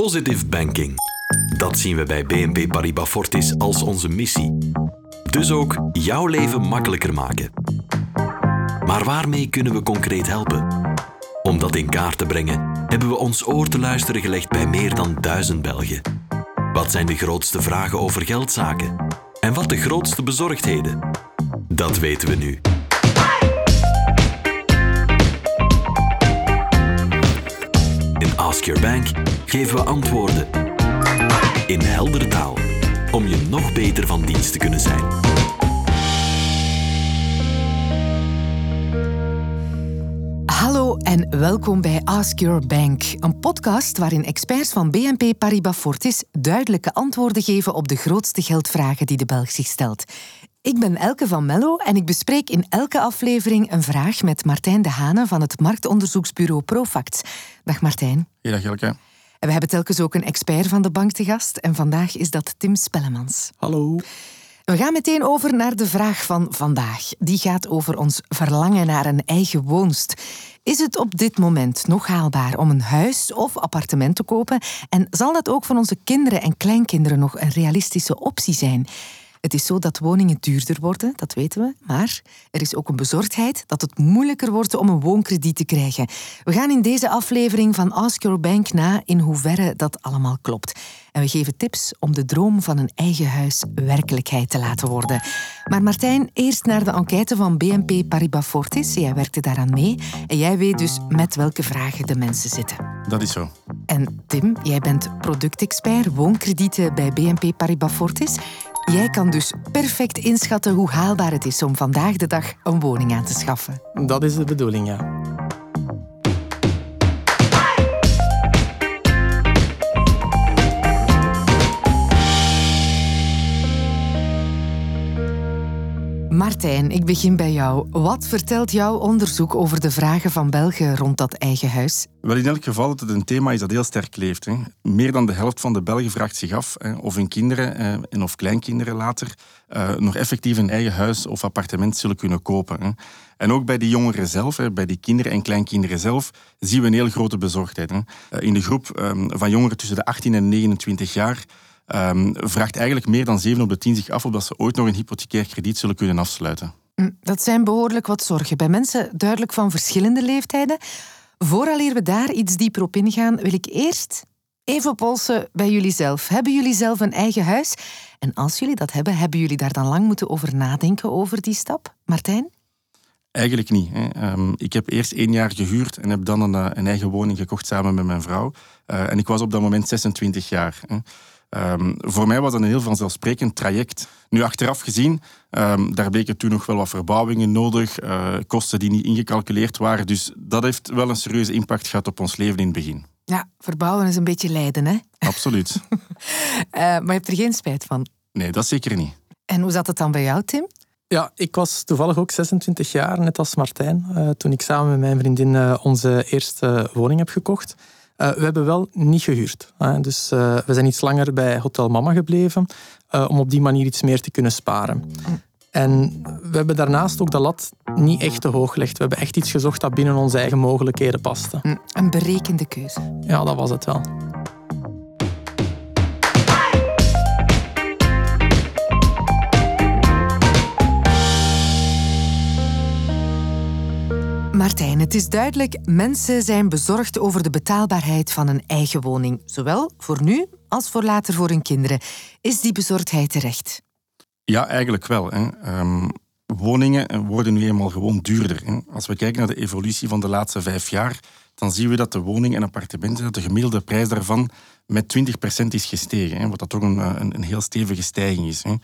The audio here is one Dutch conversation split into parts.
Positive banking. Dat zien we bij BNP Paribas Fortis als onze missie. Dus ook jouw leven makkelijker maken. Maar waarmee kunnen we concreet helpen? Om dat in kaart te brengen, hebben we ons oor te luisteren gelegd bij meer dan duizend Belgen. Wat zijn de grootste vragen over geldzaken? En wat de grootste bezorgdheden? Dat weten we nu. In Ask Your Bank geven we antwoorden in heldere taal om je nog beter van dienst te kunnen zijn. Hallo en welkom bij Ask Your Bank, een podcast waarin experts van BNP Paribas Fortis duidelijke antwoorden geven op de grootste geldvragen die de Belg zich stelt. Ik ben Elke van Mello en ik bespreek in elke aflevering een vraag met Martijn de Hane van het marktonderzoeksbureau Profact. Dag Martijn. Hey, dag Elke. En we hebben telkens ook een expert van de bank te gast en vandaag is dat Tim Spellemans. Hallo. We gaan meteen over naar de vraag van vandaag. Die gaat over ons verlangen naar een eigen woonst. Is het op dit moment nog haalbaar om een huis of appartement te kopen? En zal dat ook voor onze kinderen en kleinkinderen nog een realistische optie zijn? Het is zo dat woningen duurder worden, dat weten we. Maar er is ook een bezorgdheid dat het moeilijker wordt om een woonkrediet te krijgen. We gaan in deze aflevering van Ask Your Bank na in hoeverre dat allemaal klopt. En we geven tips om de droom van een eigen huis werkelijkheid te laten worden. Maar Martijn, eerst naar de enquête van BNP Paribas Fortis. Jij werkte daaraan mee. En jij weet dus met welke vragen de mensen zitten. Dat is zo. En Tim, jij bent productexpert woonkredieten bij BNP Paribas Fortis. Jij kan dus perfect inschatten hoe haalbaar het is om vandaag de dag een woning aan te schaffen. Dat is de bedoeling, ja. Martijn, ik begin bij jou. Wat vertelt jouw onderzoek over de vragen van Belgen rond dat eigen huis? Wel, in elk geval dat het een thema is dat heel sterk leeft. Hè. Meer dan de helft van de Belgen vraagt zich af hè, of hun kinderen eh, en of kleinkinderen later eh, nog effectief een eigen huis of appartement zullen kunnen kopen. Hè. En ook bij die jongeren zelf, hè, bij die kinderen en kleinkinderen zelf, zien we een heel grote bezorgdheid. Hè. Uh, in de groep ehm, van jongeren tussen de 18 en 29 jaar um, vraagt eigenlijk meer dan 7 op de 10 zich af of dat ze ooit nog een hypothecair krediet zullen kunnen afsluiten. Dat zijn behoorlijk wat zorgen. Bij mensen duidelijk van verschillende leeftijden. Vooraleer we daar iets dieper op ingaan, wil ik eerst even polsen bij jullie zelf. Hebben jullie zelf een eigen huis? En als jullie dat hebben, hebben jullie daar dan lang moeten over nadenken over die stap? Martijn? Eigenlijk niet. Hè. Um, ik heb eerst één jaar gehuurd en heb dan een, eh, een eigen woning gekocht samen met mijn vrouw. Uh, en ik was op dat moment 26 jaar. Hè. Um, voor mij was dat een heel vanzelfsprekend traject. Nu, achteraf gezien, um, daar bleken toen nog wel wat verbouwingen nodig, uh, kosten die niet ingecalculeerd waren. Dus dat heeft wel een serieuze impact gehad op ons leven in het begin. Ja, verbouwen is een beetje lijden, hè? Absoluut. uh, maar je hebt er geen spijt van? Nee, dat zeker niet. En hoe zat het dan bij jou, Tim? Ja, ik was toevallig ook 26 jaar, net als Martijn, uh, toen ik samen met mijn vriendin onze eerste woning heb gekocht. Uh, we hebben wel niet gehuurd. Hè. Dus uh, we zijn iets langer bij Hotel Mama gebleven uh, om op die manier iets meer te kunnen sparen. En we hebben daarnaast ook de lat niet echt te hoog gelegd. We hebben echt iets gezocht dat binnen onze eigen mogelijkheden paste. Een berekende keuze. Ja, dat was het wel. Martijn, het is duidelijk, mensen zijn bezorgd over de betaalbaarheid van een eigen woning. Zowel voor nu als voor later voor hun kinderen. Is die bezorgdheid terecht? Ja, eigenlijk wel. Hè. Um, woningen worden nu eenmaal gewoon duurder. Hè. Als we kijken naar de evolutie van de laatste vijf jaar, dan zien we dat de woning en appartementen, dat de gemiddelde prijs daarvan met 20% is gestegen. Hè, wat dat toch een, een, een heel stevige stijging is. Hè.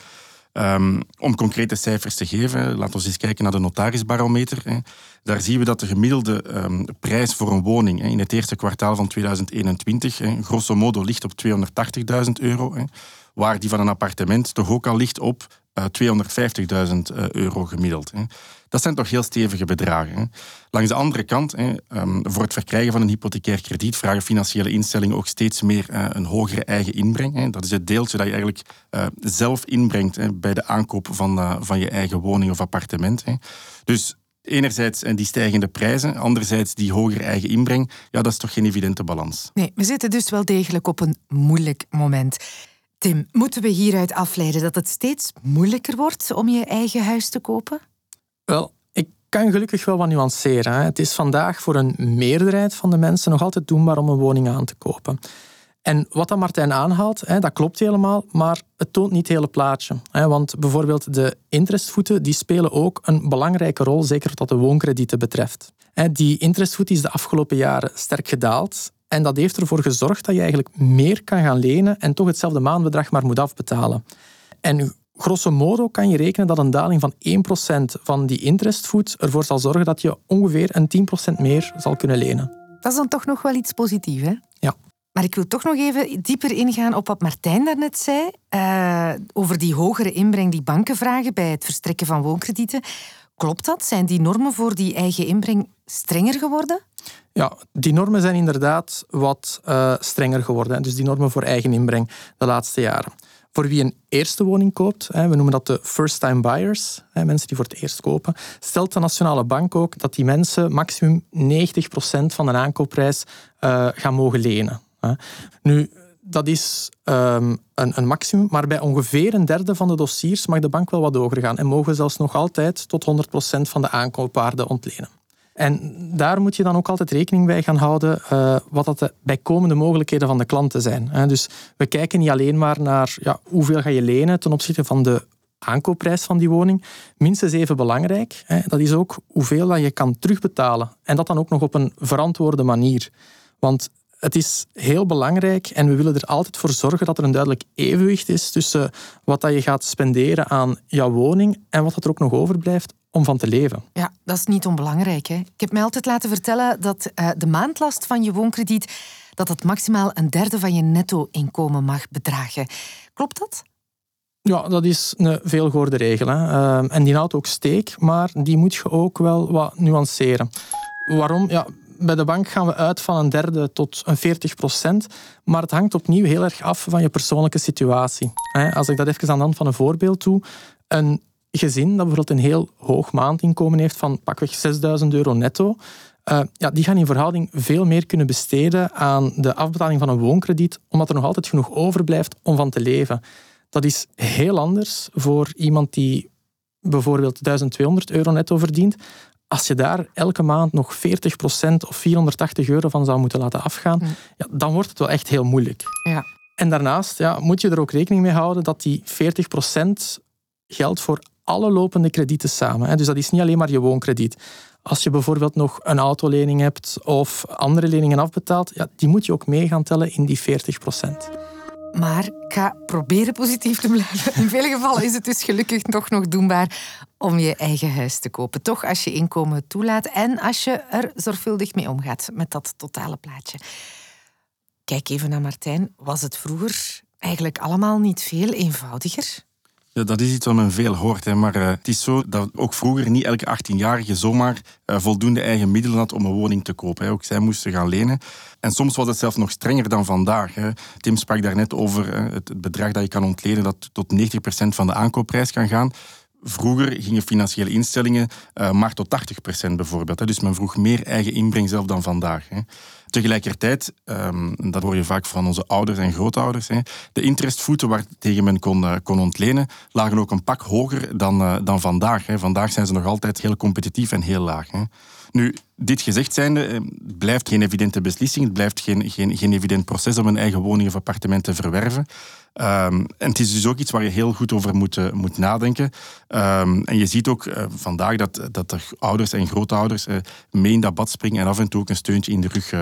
Um, om concrete cijfers te geven, laten we eens kijken naar de notarisbarometer. Hè. Daar zien we dat de gemiddelde um, prijs voor een woning hè, in het eerste kwartaal van 2021 hè, grosso modo ligt op 280.000 euro. Hè, waar die van een appartement toch ook al ligt op 250.000 uh, euro gemiddeld. Dat zijn toch heel stevige bedragen. Langs de andere kant, um, voor het verkrijgen van een hypothecair krediet vragen financiële instellingen ook steeds meer uh, een hogere eigen inbreng. Dat is het deeltje dat je eigenlijk zelf inbrengt bij de aankoop van, van je eigen woning of appartement. Dus Enerzijds en die stijgende prijzen, anderzijds die hogere eigen inbreng. Ja, dat is toch geen evidente balans. Nee, we zitten dus wel degelijk op een moeilijk moment. Tim, moeten we hieruit afleiden dat het steeds moeilijker wordt om je eigen huis te kopen? Wel, ik kan gelukkig wel wat nuanceren. Het is vandaag voor een meerderheid van de mensen nog altijd doenbaar om een woning aan te kopen. En wat dat Martijn aanhaalt, dat klopt helemaal, maar het toont niet het hele plaatje. Want bijvoorbeeld de interestvoeten die spelen ook een belangrijke rol, zeker wat de woonkredieten betreft. Die interestvoet is de afgelopen jaren sterk gedaald. En dat heeft ervoor gezorgd dat je eigenlijk meer kan gaan lenen en toch hetzelfde maandbedrag maar moet afbetalen. En grosso modo kan je rekenen dat een daling van 1% van die interestvoet ervoor zal zorgen dat je ongeveer een 10% meer zal kunnen lenen. Dat is dan toch nog wel iets positiefs, hè? Ja. Maar ik wil toch nog even dieper ingaan op wat Martijn daarnet zei. Uh, over die hogere inbreng die banken vragen bij het verstrekken van woonkredieten. Klopt dat? Zijn die normen voor die eigen inbreng strenger geworden? Ja, die normen zijn inderdaad wat uh, strenger geworden. Dus die normen voor eigen inbreng de laatste jaren. Voor wie een eerste woning koopt, we noemen dat de first-time buyers, mensen die voor het eerst kopen, stelt de Nationale Bank ook dat die mensen maximum 90% van de aankoopprijs uh, gaan mogen lenen. Nu, dat is um, een, een, maximum, maar bij ongeveer een derde van de dossiers mag de bank wel wat hoger gaan en mogen zelfs nog altijd tot 100% van de aankoopwaarde ontlenen. En daar moet je dan ook altijd rekening bij gaan houden uh, wat dat de bijkomende mogelijkheden van de klanten zijn. Dus we kijken niet alleen maar naar ja, hoeveel ga je lenen ten opzichte van de aankoopprijs van die woning. Minstens even belangrijk, dat is ook hoeveel dat je kan terugbetalen. En dat dan ook nog op een verantwoorde manier. Want het is heel belangrijk en we willen er altijd voor zorgen dat er een duidelijk evenwicht is tussen wat dat je gaat spenderen aan jouw woning en wat er ook nog overblijft om van te leven. Ja, dat is niet onbelangrijk. Hè? Ik heb mij altijd laten vertellen dat uh, de maandlast van je woonkrediet dat het maximaal een derde van je netto-inkomen mag bedragen. Klopt dat? Ja, dat is een veelgehoorde regel. Hè. Uh, en die houdt ook steek, maar die moet je ook wel wat nuanceren. Waarom? Ja, bij de bank gaan we uit van een derde tot een 40 procent. Maar het hangt opnieuw heel erg af van je persoonlijke situatie. Als ik dat even aan de hand van een voorbeeld doe. Een gezin dat bijvoorbeeld een heel hoog maandinkomen heeft van pakweg 6000 euro netto. Uh, ja, die gaan in verhouding veel meer kunnen besteden aan de afbetaling van een woonkrediet, omdat er nog altijd genoeg overblijft om van te leven. Dat is heel anders voor iemand die bijvoorbeeld 1200 euro netto verdient, als je daar elke maand nog 40% of 480 euro van zou moeten laten afgaan, mm. ja, dan wordt het wel echt heel moeilijk. Ja. En daarnaast ja, moet je er ook rekening mee houden dat die 40% geldt voor alle lopende kredieten samen. Dus dat is niet alleen maar je woonkrediet. Als je bijvoorbeeld nog een autolening hebt of andere leningen afbetaalt, ja, die moet je ook mee gaan tellen in die 40%. Maar ga proberen positief te blijven. In vele gevallen is het dus gelukkig toch nog doenbaar om je eigen huis te kopen. Toch als je inkomen toelaat en als je er zorgvuldig mee omgaat met dat totale plaatje. Kijk even naar Martijn. Was het vroeger eigenlijk allemaal niet veel eenvoudiger? Ja, dat is iets wat men veel hoort. Hè. Maar uh, het is zo dat ook vroeger niet elke 18-jarige zomaar uh, voldoende eigen middelen had om een woning te kopen. Hè. Ook zij moesten gaan lenen. En soms was het zelfs nog strenger dan vandaag. Hè. Tim sprak daarnet over uh, het bedrag dat je kan ontlenen dat tot 90% van de aankoopprijs kan gaan. Vroeger gingen financiële instellingen uh, maar tot 80% bijvoorbeeld. Hè. Dus men vroeg meer eigen inbreng zelf dan vandaag. Hè. Tegelijkertijd, um, dat hoor je vaak van onze ouders en grootouders, hè, de interestvoeten waar tegen men kon, uh, kon ontlenen, lagen ook een pak hoger dan, uh, dan vandaag. Hè. Vandaag zijn ze nog altijd heel competitief en heel laag. Hè. Nu, dit gezegd zijnde, het eh, blijft geen evidente beslissing. Het blijft geen, geen, geen evident proces om een eigen woning of appartement te verwerven. Um, en het is dus ook iets waar je heel goed over moet, uh, moet nadenken. Um, en je ziet ook uh, vandaag dat, dat er ouders en grootouders uh, mee in dat bad springen en af en toe ook een steuntje in de rug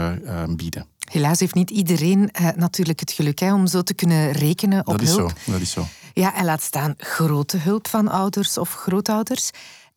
bieden. Helaas heeft niet iedereen natuurlijk het geluk hè, om zo te kunnen rekenen op dat is hulp. Zo, dat is zo. Ja, en laat staan grote hulp van ouders of grootouders.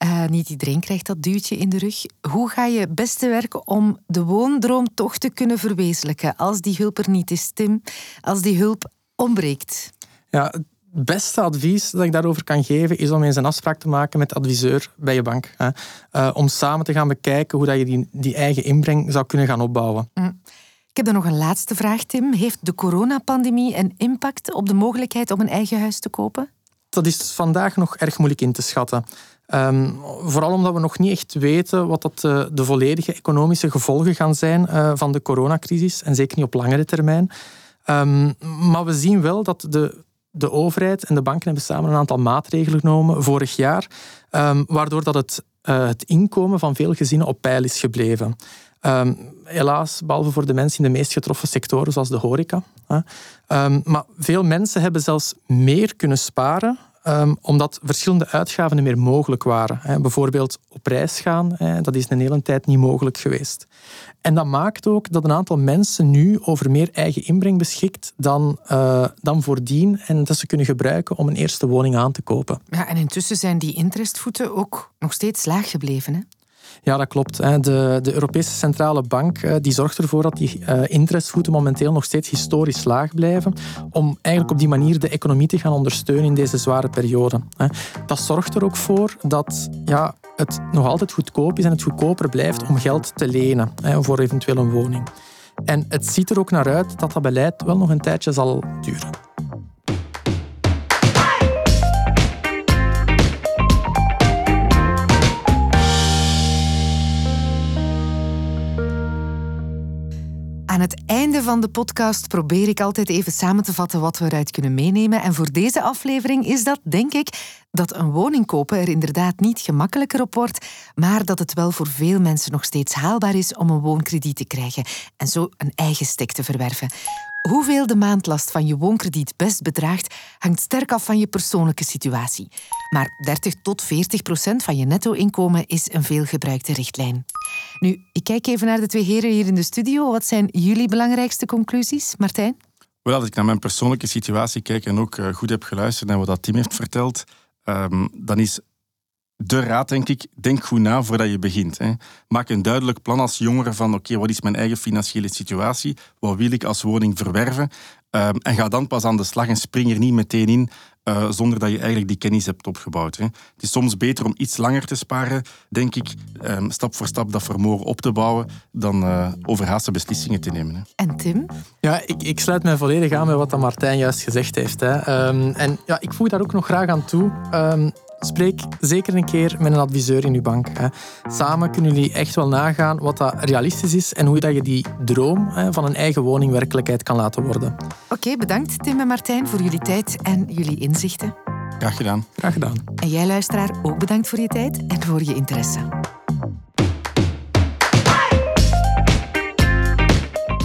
Uh, niet iedereen krijgt dat duwtje in de rug. Hoe ga je beste werken om de woondroom toch te kunnen verwezenlijken als die hulp er niet is, Tim? Als die hulp ontbreekt? Ja, het beste advies dat ik daarover kan geven is om eens een afspraak te maken met de adviseur bij je bank. Hè. Uh, om samen te gaan bekijken hoe dat je die, die eigen inbreng zou kunnen gaan opbouwen. Mm. Ik heb dan nog een laatste vraag, Tim. Heeft de coronapandemie een impact op de mogelijkheid om een eigen huis te kopen? Dat is vandaag nog erg moeilijk in te schatten. Ehm, vooral omdat we nog niet echt weten wat dat de, de volledige economische gevolgen gaan zijn uh, van de coronacrisis. En zeker niet op langere termijn. Um, maar we zien wel dat de, de overheid en de banken hebben samen een aantal maatregelen genomen vorig jaar. Um, waardoor dat het, uh, het inkomen van veel gezinnen op peil is gebleven. Helaas, behalve voor de mensen in de meest getroffen sectoren, zoals de horeca. Maar veel mensen hebben zelfs meer kunnen sparen Um, omdat verschillende uitgaven meer mogelijk waren. Bijvoorbeeld op reis gaan, dat is een hele tijd niet mogelijk geweest. En dat maakt ook dat een aantal mensen nu over meer eigen inbreng beschikt dan, uh, dan voordien en dat ze kunnen gebruiken om een eerste woning aan te kopen. Ja, en intussen zijn die interestvoeten ook nog steeds laag gebleven. Hè? Ja, dat klopt. De, de Europese Centrale Bank eh, die zorgt ervoor dat die uh, interestvoeten momenteel nog steeds historisch laag blijven, om eigenlijk op die manier de economie te gaan ondersteunen in deze zware periode. Dat zorgt er ook voor dat ja, het nog altijd goedkoop is en het goedkoper blijft om geld te lenen voor eventueel een woning. En het ziet er ook naar uit dat dat beleid wel nog een tijdje zal duren. Van de podcast probeer ik altijd even samen te vatten wat we eruit kunnen meenemen. En voor deze aflevering is dat, denk ik, dat een woning kopen er inderdaad niet gemakkelijker op wordt, maar dat het wel voor veel mensen nog steeds haalbaar is om een woonkrediet te krijgen en zo een eigen stek te verwerven. Hoeveel de maandlast van je woonkrediet best bedraagt, hangt sterk af van je persoonlijke situatie. Maar 30 tot 40 procent van je netto-inkomen is een veelgebruikte richtlijn. Nu, ik kijk even naar de twee heren hier in de studio. Wat zijn jullie belangrijkste conclusies, Martijn? Wel, als ik naar mijn persoonlijke situatie kijk en ook eh, goed heb geluisterd naar wat dat Tim heeft verteld, um, dan is de raad, denk ik, denk goed na voordat je begint. Hè. Maak een duidelijk plan als jongere van oké, wat is mijn eigen financiële situatie? Wat wil ik als woning verwerven? Um, en ga dan pas aan de slag en spring er niet meteen in uh, zonder dat je eigenlijk die kennis hebt opgebouwd. Hè. Het is soms beter om iets langer te sparen, denk ik, um, stap voor stap dat vermogen op te bouwen, dan uh, overhaaste beslissingen te nemen. Hè. En Tim? Ja, ik, ik sluit mij volledig aan bij wat Martijn juist gezegd heeft. Hè. Um, en ja, ik voeg daar ook nog graag aan toe. Spreek zeker een keer met een adviseur in uw bank. Hè. Samen kunnen jullie echt wel nagaan wat dat realistisch is en hoe dat je die droom hè, van een eigen woning werkelijkheid kan laten worden. Oké, bedankt Tim en Martijn voor jullie tijd en jullie inzichten. Graag gedaan. Graag gedaan. En jij luisteraar ook bedankt voor je tijd en voor je interesse.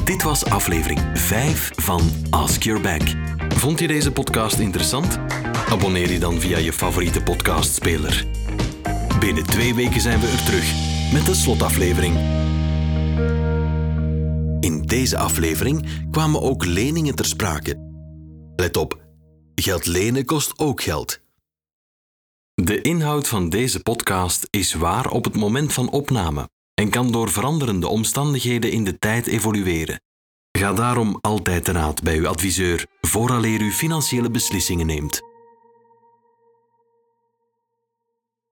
Dit was aflevering 5 van Ask Your Bank. Vond je deze podcast interessant? Abonneer je dan via je favoriete podcastspeler. Binnen twee weken zijn we er terug met de slotaflevering. In deze aflevering kwamen ook leningen ter sprake. Let op, geld lenen kost ook geld. De inhoud van deze podcast is waar op het moment van opname en kan door veranderende omstandigheden in de tijd evolueren. Ga daarom altijd te raad bij uw adviseur vooraleer u financiële beslissingen neemt.